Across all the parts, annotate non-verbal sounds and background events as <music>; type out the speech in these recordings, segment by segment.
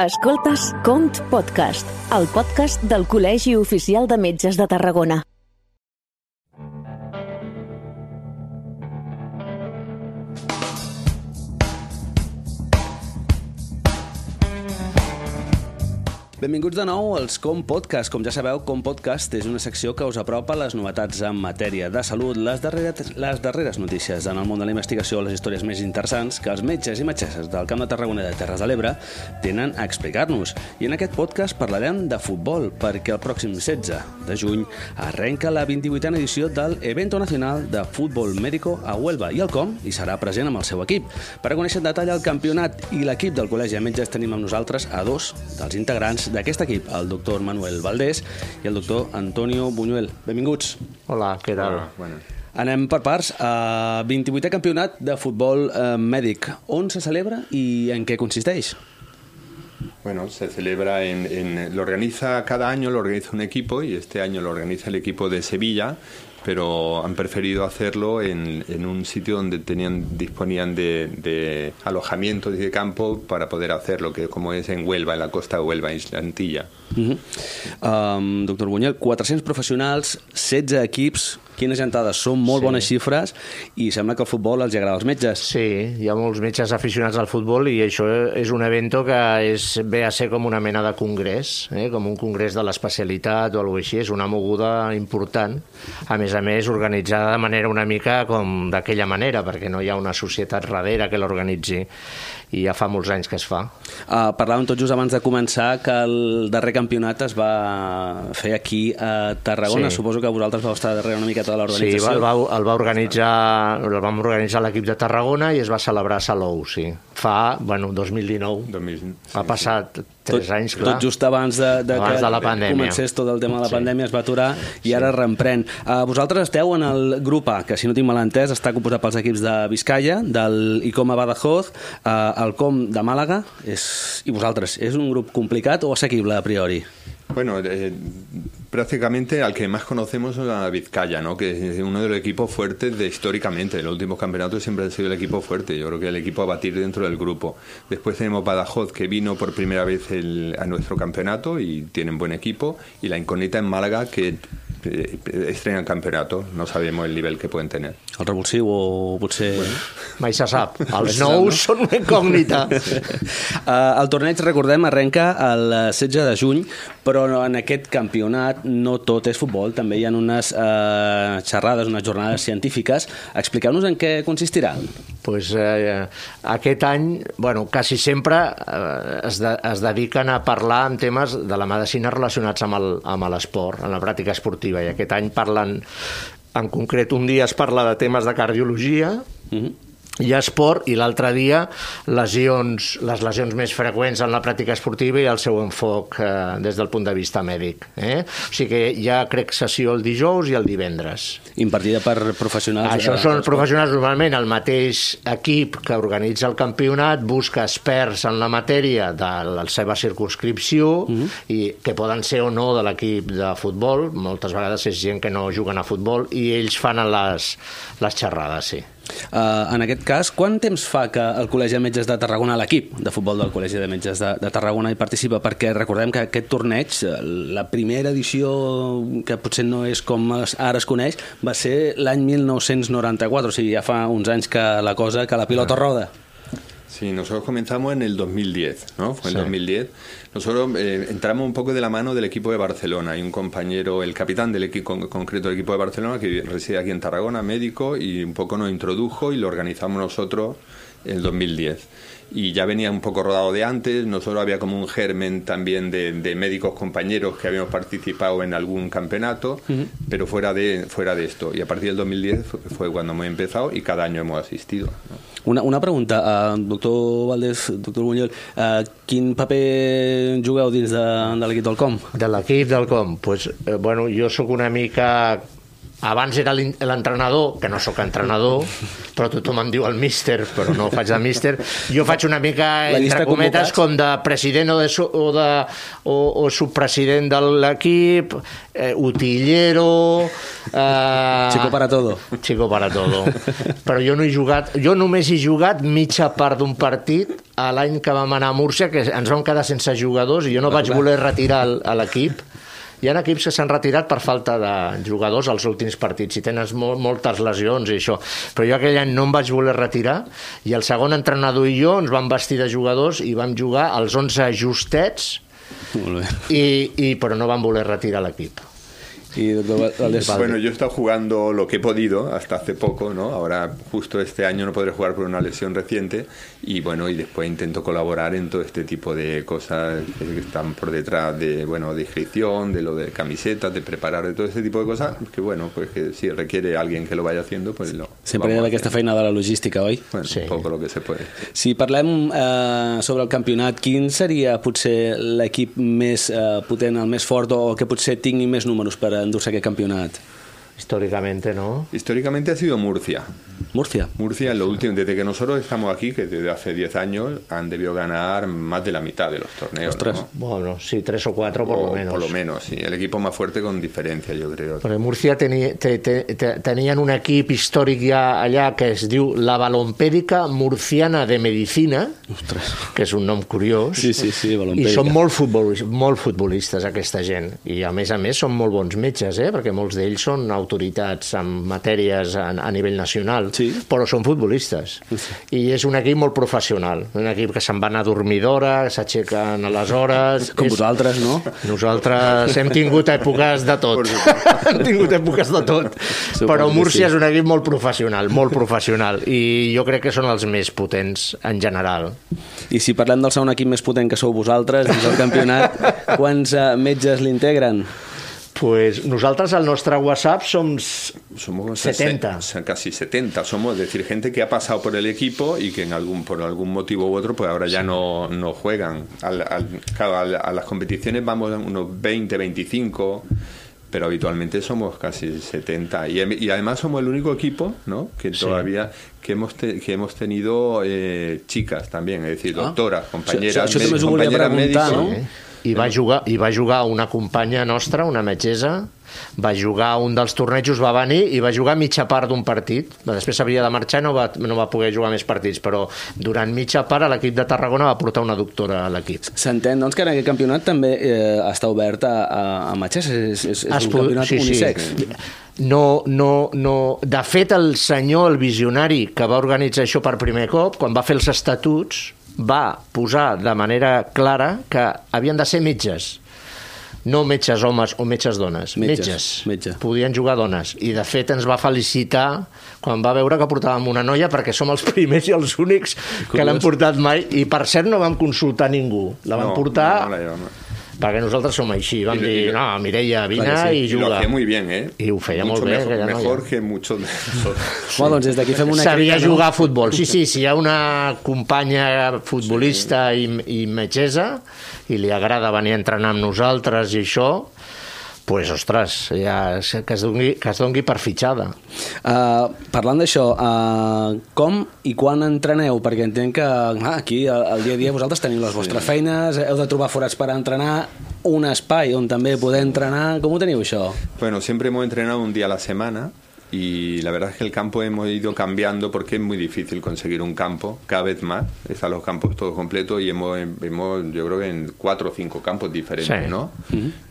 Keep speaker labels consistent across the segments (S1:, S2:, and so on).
S1: Escoltes Cont Podcast, el podcast del Col·legi Oficial de Metges de Tarragona.
S2: Benvinguts de nou als Com Podcast. Com ja sabeu, Com Podcast és una secció que us apropa les novetats en matèria de salut, les darreres, les darreres notícies en el món de la investigació, les històries més interessants que els metges i metgesses del Camp de Tarragona i de Terres de l'Ebre tenen a explicar-nos. I en aquest podcast parlarem de futbol, perquè el pròxim 16 de juny arrenca la 28a edició del Evento Nacional de Futbol Médico a Huelva i el Com hi serà present amb el seu equip. Per a conèixer en detall el campionat i l'equip del Col·legi de Metges tenim amb nosaltres a dos dels integrants d'aquest equip, el doctor Manuel Valdés i el doctor Antonio Buñuel. Benvinguts.
S3: Hola, què tal?
S4: Hola, bueno.
S2: Anem per parts. Uh, 28è campionat de futbol uh, mèdic. On se celebra i en què consisteix?
S4: Bueno, se celebra en, en, lo organiza cada año, lo organiza un equipo y este año lo organiza el equipo de Sevilla, pero han preferido hacerlo en, en un sitio donde tenían disponían de, de alojamiento de campo para poder hacerlo, que como es en Huelva, en la costa de Huelva, Isla Antilla.
S2: Um, doctor Buñuel, 400 professionals, 16 equips, quines gentades, són molt
S3: Sí.
S2: bones xifres i sembla que el futbol els agrada als metges.
S3: Sí, hi ha molts metges aficionats al futbol i això és un evento que és, ve a ser com una mena de congrés, eh? com un congrés de l'especialitat o alguna cosa així. És una moguda important, a més a més organitzada de manera una mica com d'aquella manera, perquè no hi ha una societat darrere que l'organitzi i ja fa molts anys que es fa.
S2: Uh, parlàvem tot just abans de començar que el darrer campionat es va fer aquí a Tarragona.
S3: Sí.
S2: Suposo que vosaltres vau estar darrere una miqueta de
S3: Sí,
S2: l'organització.
S3: el va, el va organitzar, el vam organitzar l'equip de Tarragona i es va celebrar a Salou, sí. Fa, bueno, 2019.
S4: 2000,
S3: ha
S4: sí,
S3: passat tres
S2: tot,
S3: anys, clar.
S2: Tot just abans de, de
S3: Abans
S2: que
S3: de la pandèmia.
S2: comencés tot el tema de la
S3: Sí.
S2: pandèmia es va aturar i ara reemprèn. Uh, vosaltres esteu en el grup A, que si no tinc mal entès està composat pels equips de Vizcaya, del ICOM a Badajoz, uh, el COM de Màlaga, és, i vosaltres. És un grup complicat o assequible a priori?
S4: Bueno, eh, prácticamente al que más conocemos es a Vizcaya, ¿no? que es uno de los equipos fuertes de históricamente. En los últimos campeonatos siempre ha sido el equipo fuerte. Yo creo que el equipo a batir dentro del grupo. Después tenemos Badajoz, que vino por primera vez el- a nuestro campeonato y tienen buen equipo. Y la incógnita en Málaga, que estrenan campeonato. No sabemos el nivel que pueden tener.
S2: El revulsiu o potser... Bueno.
S3: Mai se sap. <laughs> Els nous
S2: no?
S3: són una incògnita. <laughs>
S2: Uh, el torneig, recordem, arrenca el 16 de juny, però no- en aquest campionat no tot és futbol, també hi ha unes uh, xerrades, unes jornades científiques. Expliqueu-nos en què consistirà.
S3: Pues, eh, aquest any, bueno, quasi sempre eh, es, de, es dediquen a parlar en temes de la medicina relacionats amb l'esport, amb la pràctica esportiva, i aquest any parlen, en concret un dia es parla de temes de cardiologia,
S2: Uh -huh.
S3: Hi ha esport i l'altre dia lesions, les lesions més freqüents en la pràctica esportiva i el seu enfoc eh, des del punt de vista mèdic. Eh? O sigui que hi ha, crec, sessió el dijous i el divendres.
S2: Impartida per professionals.
S3: Això són professionals normalment el mateix equip que organitza el campionat busca experts en la matèria de la seva circunscripció i que poden ser o no de l'equip de futbol, moltes vegades és gent que no juguen a futbol i ells fan les, les xerrades, sí.
S2: Uh, en aquest cas, quant temps fa que el Col·legi de Metges de Tarragona, l'equip de futbol del Col·legi de Metges de, de Tarragona hi participa? Perquè recordem que aquest torneig, eh, la primera edició, que potser no és com es, ara es coneix, va ser l'any 1994, o sigui, ja fa uns anys que la cosa, que la pilota roda.
S4: Sí, nosotros comenzamos en el 2010, ¿no? Fue en
S3: Sí.
S4: el 2010. Nosotros eh, entramos un poco de la mano del equipo de Barcelona. Hay un compañero, el capitán del equipo con- concreto del equipo de Barcelona, que reside aquí en Tarragona, médico, y un poco nos introdujo y lo organizamos nosotros el 2010. Y ya venía un poco rodado de antes, nosotros había como un germen también de, de médicos compañeros que habíamos participado en algún campeonato, pero fuera de, fuera de esto. Y a partir del 2010 fue- fue cuando hemos empezado y cada año hemos asistido. ¿no?
S2: Una, una pregunta, uh, doctor Valdés, doctor Buñol, uh, quin paper jugueu dins de, de l'equip del COM?
S3: De l'equip del com? Pues, eh, bueno, jo sóc una mica abans era l'entrenador, que no sóc entrenador, però tothom em diu el míster, però no faig de míster. Jo faig una mica, entre cometes,
S2: convocats.
S3: com de president o, de, o, de, o, o subpresident de l'equip, eh, utillero... Eh,
S2: Chico para todo.
S3: Chico para todo. Però jo no he jugat, jo només he jugat mitja part d'un partit a l'any que vam anar a Múrcia, que ens vam quedar sense jugadors i jo no vaig voler retirar l'equip. Hi ha equips que s'han retirat per falta de jugadors als últims partits i mol, moltes lesions i això. Però jo aquell any no em vaig voler retirar i el segon entrenador i jo ens vam vestir de jugadors i vam jugar els 11 justets
S2: Molt bé.
S3: i, i, però no vam voler retirar l'equip. <laughs>
S2: Valdés,
S4: Bueno, yo he estado jugando lo que he podido hasta hace poco, ¿no? Ahora, justo este año no podré jugar por una lesión reciente y bueno, y después intento colaborar en todo este tipo de cosas que están por detrás de, bueno, de inscripción, de lo de camisetas, de preparar, de todo este tipo de cosas, que bueno, pues que si requiere alguien que lo vaya haciendo, pues lo
S2: sempre hi ha aquesta feina de la logística, oi?
S4: Bueno,
S3: Sí.
S4: un poco lo que se puede.
S2: Si parlem eh, sobre el campionat, quin seria potser l'equip més eh, potent, el més fort o que potser tingui més números per endur-se aquest campionat?
S3: Històricamente, no?
S4: Históricamente ha sido Murcia. Murcia, en lo último, desde que nosotros estamos aquí, que desde hace 10 años, han debido ganar más de la mitad de los torneos.
S2: Ostras.
S4: ¿no?
S3: Bueno, sí, tres o cuatro por
S4: O
S3: lo menos.
S4: Por lo menos, sí. El equipo más fuerte con diferencia, yo creo.
S3: Perquè Múrcia tenia, te, te, te, tenien un equip històric ja allà que es diu la Balompèdica Murciana de Medicina,
S2: Ostres.
S3: que és un nom curiós.
S2: Sí, sí, sí,
S3: I
S2: Balompèdica.
S3: són molt, futbolis, molt futbolistes, aquesta gent. I, a més a més, són molt bons metges, eh? perquè molts d'ells són autoritats en matèries a, a nivell nacional,
S2: Sí.
S3: però són futbolistes. I és un equip molt professional, un equip que se'n van a dormir d'hora, que s'aixequen a les hores...
S2: Com
S3: És-
S2: vosaltres, no?
S3: nosaltres hem tingut èpoques de tot. <laughs> hem tingut èpoques de tot.
S2: Suposo
S3: Però Múrcia
S2: sí.
S3: és un equip molt professional, molt professional. I jo crec que són els més potents en general.
S2: I si parlem del segon equip més potent que sou vosaltres, dins del campionat, <laughs> quants eh, metges l'integren?
S3: Pues nosaltres al nostre WhatsApp som...
S4: Somos
S3: 70.
S4: se- casi 70 somos, es decir, gente que ha pasado por el equipo y que en algún por algún motivo u otro pues ahora ya no, no juegan. Al- al- claro, al- a, las competiciones vamos a unos 20, 25, pero habitualmente somos casi 70 y, em- y además somos el único equipo, ¿no? Que todavía que hemos te- que hemos tenido eh, chicas también, es decir,
S2: Ah.
S4: doctoras, compañeras, compañeras
S2: no?
S3: Eh? I va, jugar, I va jugar una companya nostra, una metgessa, va jugar un dels tornejos, va venir i va jugar mitja part d'un partit. Després s'havia de marxar i no va, no va poder jugar més partits, però durant mitja part l'equip de Tarragona va portar una doctora a l'equip.
S2: S'entén, doncs, que en aquest campionat també eh, està obert a, a, a metges, és, és, és un campionat unisex.
S3: No, no, no... De fet, el senyor, el visionari que va organitzar això per primer cop, quan va fer els estatuts, va posar de manera clara que havien de ser metges no metges homes o metges dones,
S2: Metges, metge.
S3: Podien jugar dones. I, de fet, ens va felicitar quan va veure que portàvem una noia perquè som els <laughs> primers i els únics que l'han portat mai. I, per cert, no vam consultar ningú. La vam
S4: No,
S3: portar
S4: no la llevamos.
S3: Perquè nosaltres som així. Vam
S4: I-
S3: dir,
S4: i-
S3: no, Mireia, vine
S2: sí.
S3: i
S4: Y lo
S3: juga.
S4: hacía muy bien, ¿eh?
S3: Y ho feia
S4: Mucho
S3: molt bé,
S4: mejor,
S3: aquella noia.
S4: mejor que muchos de nosotros. <laughs>
S2: Bueno, doncs des d'aquí fem una
S3: Sabia
S2: crida, no?
S3: jugar a futbol. Sí, sí, si hi ha una companya futbolista i, i metgessa i li agrada venir a entrenar amb nosaltres i això, pues, ostres, ja, que, es doni, que es doni per fitxada.
S2: Uh, parlant d'això, uh, com i quan entreneu? Perquè entenc que ah, aquí, al, al dia a dia, vosaltres teniu les vostres feines, heu de trobar forats per entrenar, un espai on també poder entrenar. Com ho teniu, això?
S4: Bueno, siempre hemos entrenado un día a la semana y la verdad es que el campo hemos ido cambiando porque es muy difícil conseguir un campo cada vez más. Están los campos todos completos y hemos, hemos yo creo que en cuatro o cinco campos diferentes,
S3: Sí.
S4: ¿no?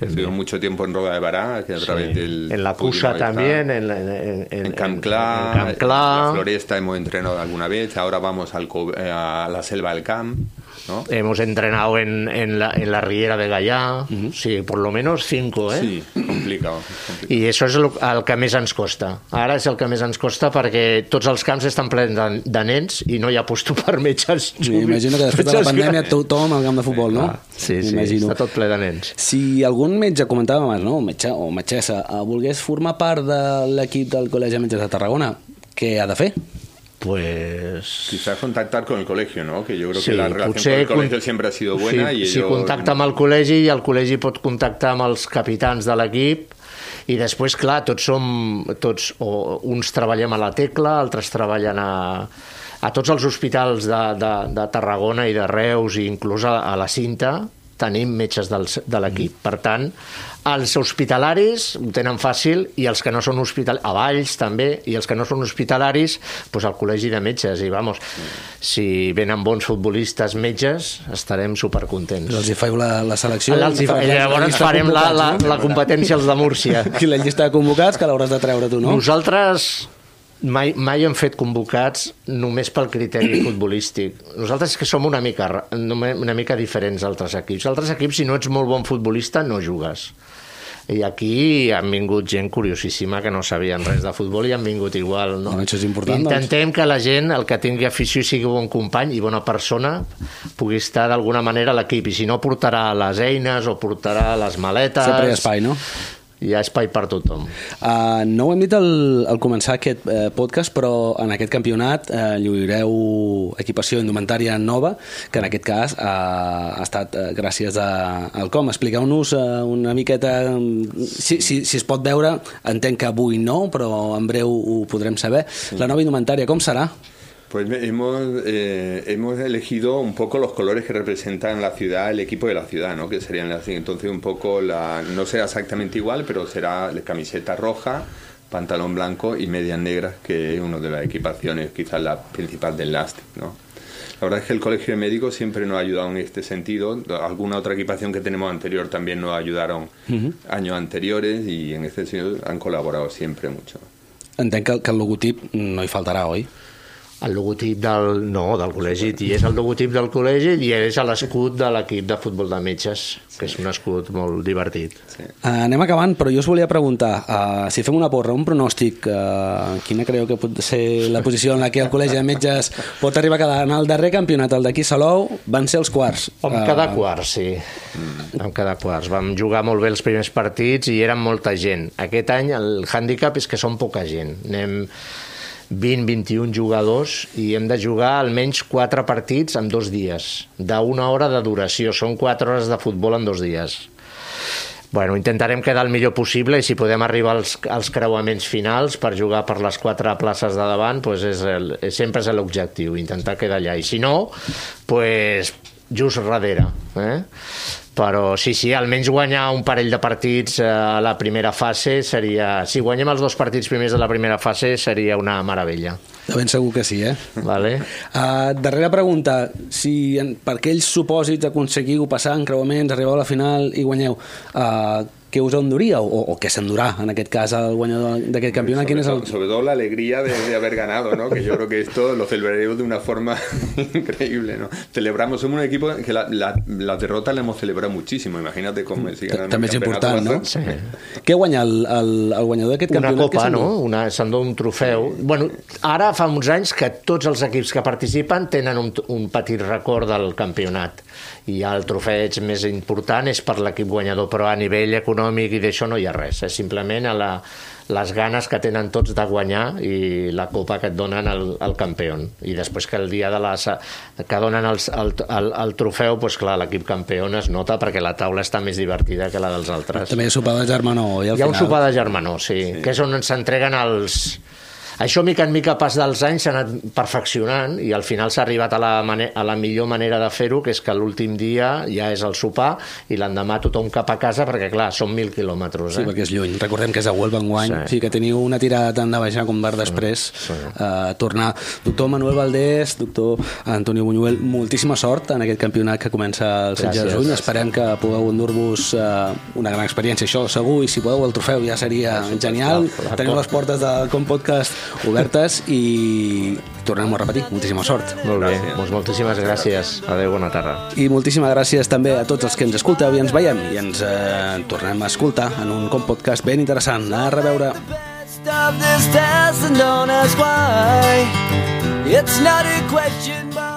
S4: Estuvimos mucho tiempo en Roda de Bará, que a través del...
S3: en la
S4: estar.
S3: también, en, en, en,
S4: En
S3: en
S4: Canclá,
S3: en Canclá.
S4: en la Floresta hemos entrenado alguna vez, ahora vamos al, Co- eh, a la Selva del Camp, ¿no?
S3: Hemos entrenado en, en, la, en la Riera de Gallà, sí, por lo menos cinco, eh?
S4: Sí, complicado. complicado.
S3: I això és el, el que més ens costa. Ara és el que més ens costa perquè tots els camps estan plens de, de nens i no hi ha puesto per metges.
S2: M'imagino que després de la pandèmia tothom al camp de futbol, no?
S3: Ah, sí, sí,
S2: M'imagino.
S3: està tot ple de nens.
S2: Si algun metge, comentàvem abans, no? Metge o metgessa, eh, volgués formar part de l'equip del Col·legi de Metges de Tarragona, què ha de fer?
S3: Pues...
S4: Quizás contactar con el colegio, ¿no? Que yo creo
S3: Sí,
S4: que la relación
S3: potser
S4: con el colegio
S3: con-
S4: siempre ha sido buena
S3: sí,
S4: y
S3: si contacta amb el col·legi i el col·legi pot contactar amb els capitans de l'equip I després, clar, tots som... Tots, o uns treballem a la tecla, altres treballen a, a tots els hospitals de, de, de Tarragona i de Reus i inclús a, a la Cinta tenim metges del, de l'equip. Per tant, els hospitalaris ho tenen fàcil i els que no són hospitalaris, a Valls també, i els que no són hospitalaris, doncs al col·legi de metges. I vamos, si venen bons futbolistes metges, estarem supercontents.
S2: Els hi feu la, la selecció?
S3: Els hi, fa,
S2: i
S3: llavors farem la, la, la competència als de Múrcia. <laughs>
S2: I la llista de convocats que l'hauràs de treure tu, no?
S3: Nosaltres mai, mai hem fet convocats només pel criteri <clears throat> futbolístic. Nosaltres que som una mica, una mica diferents d'altres equips. Altres equips, si no ets molt bon futbolista, no jugues. I aquí han vingut gent curiosíssima que no sabien res de futbol i han vingut igual. No?
S2: Bueno, això és important,
S3: doncs. Intentem doncs. que la gent, el que tingui afició i sigui bon company i bona persona, pugui estar d'alguna manera a l'equip. I si no, portarà les eines o portarà les maletes...
S2: Sempre hi ha espai, no?
S3: Hi ha espai per tothom.
S2: Uh, no ho hem dit al, al començar aquest uh, podcast, però en aquest campionat uh, lluireu equipació indumentària nova, que en aquest cas uh, ha estat uh, gràcies a, al com. Expliqueu-nos uh, una miqueta, si, si, si es pot veure, entenc que avui no, però en breu ho podrem saber. La nova indumentària, com serà?
S4: Pues hemos, eh, hemos elegido un poco los colores que representan la ciudad, el equipo de la ciudad, ¿no? Que serían así. Entonces un poco la, no será exactamente igual, pero será camiseta roja, pantalón blanco y medias negras, que es una de las equipaciones, quizás la principal del Lastic, ¿no? La verdad es que el Colegio de Médicos siempre nos ha ayudado en este sentido. Alguna otra equipación que tenemos anterior también nos ayudaron uh -huh. años anteriores y en este sentido han colaborado siempre mucho.
S2: Entenc que, que el logotip no hi faltarà, oi?
S3: El logotip del, no, del col·legi, i és el logotip del col·legi i és l'escut de l'equip de futbol de metges, que és un escut molt divertit.
S2: Sí. Uh, anem acabant, però jo us volia preguntar, uh, si fem una porra, un pronòstic, uh, quina creu que pot ser la posició en la que el col·legi de metges pot arribar a quedar en el darrer campionat, el d'aquí Salou, van ser els quarts.
S3: Vam uh, quedar quarts, sí. Vam quedar quarts. Vam jugar molt bé els primers partits i eren molta gent. Aquest any el hàndicap és que són poca gent. Anem 20-21 jugadors i hem de jugar almenys 4 partits en dos dies, d'una hora de duració. Són 4 hores de futbol en dos dies. Bueno, intentarem quedar el millor possible i si podem arribar als, als creuaments finals per jugar per les quatre places de davant, pues és el, sempre és l'objectiu, intentar quedar allà. I si no, pues, just darrere. Eh? però sí, sí, almenys guanyar un parell de partits a la primera fase seria... Si guanyem els dos partits primers de la primera fase seria una meravella.
S2: De ben segur que sí, eh?
S3: Vale.
S2: Uh, darrera pregunta, si en, per aquells supòsits aconseguiu passar en creuaments, arribeu a la final i guanyeu, uh, què us enduria o, o què s'endurà en aquest cas el guanyador d'aquest campionat?
S4: Sobre,
S2: ¿Quién es el...
S4: sobre todo la alegría de, de, haber ganado, ¿no? que yo creo que esto lo celebraremos de una forma <laughs> increíble. ¿no? Celebramos, somos un equipo que la, la, la derrota la hemos celebrado muchísimo, imagínate com si
S2: ganant També és important, no? Sí. Què guanya el, el, el guanyador d'aquest campionat?
S3: Una copa, no? Una, s'endú un trofeu. Sí. Bueno, ara fa uns anys que tots els equips que participen tenen un, un petit record del campionat i el trofeig més important és per l'equip guanyador, però a nivell econòmic i d'això no hi ha res, és simplement a la, les ganes que tenen tots de guanyar i la copa que et donen el, el campió. I després que el dia de la, que donen els, el, el, el trofeu, doncs clar, l'equip campió es nota perquè la taula està més divertida que la dels altres.
S2: També hi ha sopar de germanor.
S3: Hi ha final... un sopar de germanor, sí, sí, que és on s'entreguen els, això, mica en mica, pas dels anys, s'ha anat perfeccionant i al final s'ha arribat a la, a la millor manera de fer-ho, que és que l'últim dia ja és el sopar i l'endemà tothom cap a casa, perquè, clar, són mil quilòmetres.
S2: Eh? Sí, perquè és lluny. Recordem que és a Huelva enguany, sí. sí que teniu una tirada tant de baixar com per després sí. uh, tornar. Doctor Manuel Valdés, doctor Antonio Buñuel, moltíssima sort en aquest campionat que comença el 16 de juny. Esperem que pugueu endur-vos uh, una gran experiència, això segur, i si podeu el trofeu ja seria genial. Teniu les portes del Com Podcast obertes i tornem a repetir. Moltíssima sort.
S3: Molt bé, doncs moltíssimes gràcies. Adéu, bona tarda.
S2: I moltíssimes gràcies també a tots els que ens escolteu i ens veiem i ens eh, tornem a escoltar en un com podcast ben interessant. A reveure. It's not a question but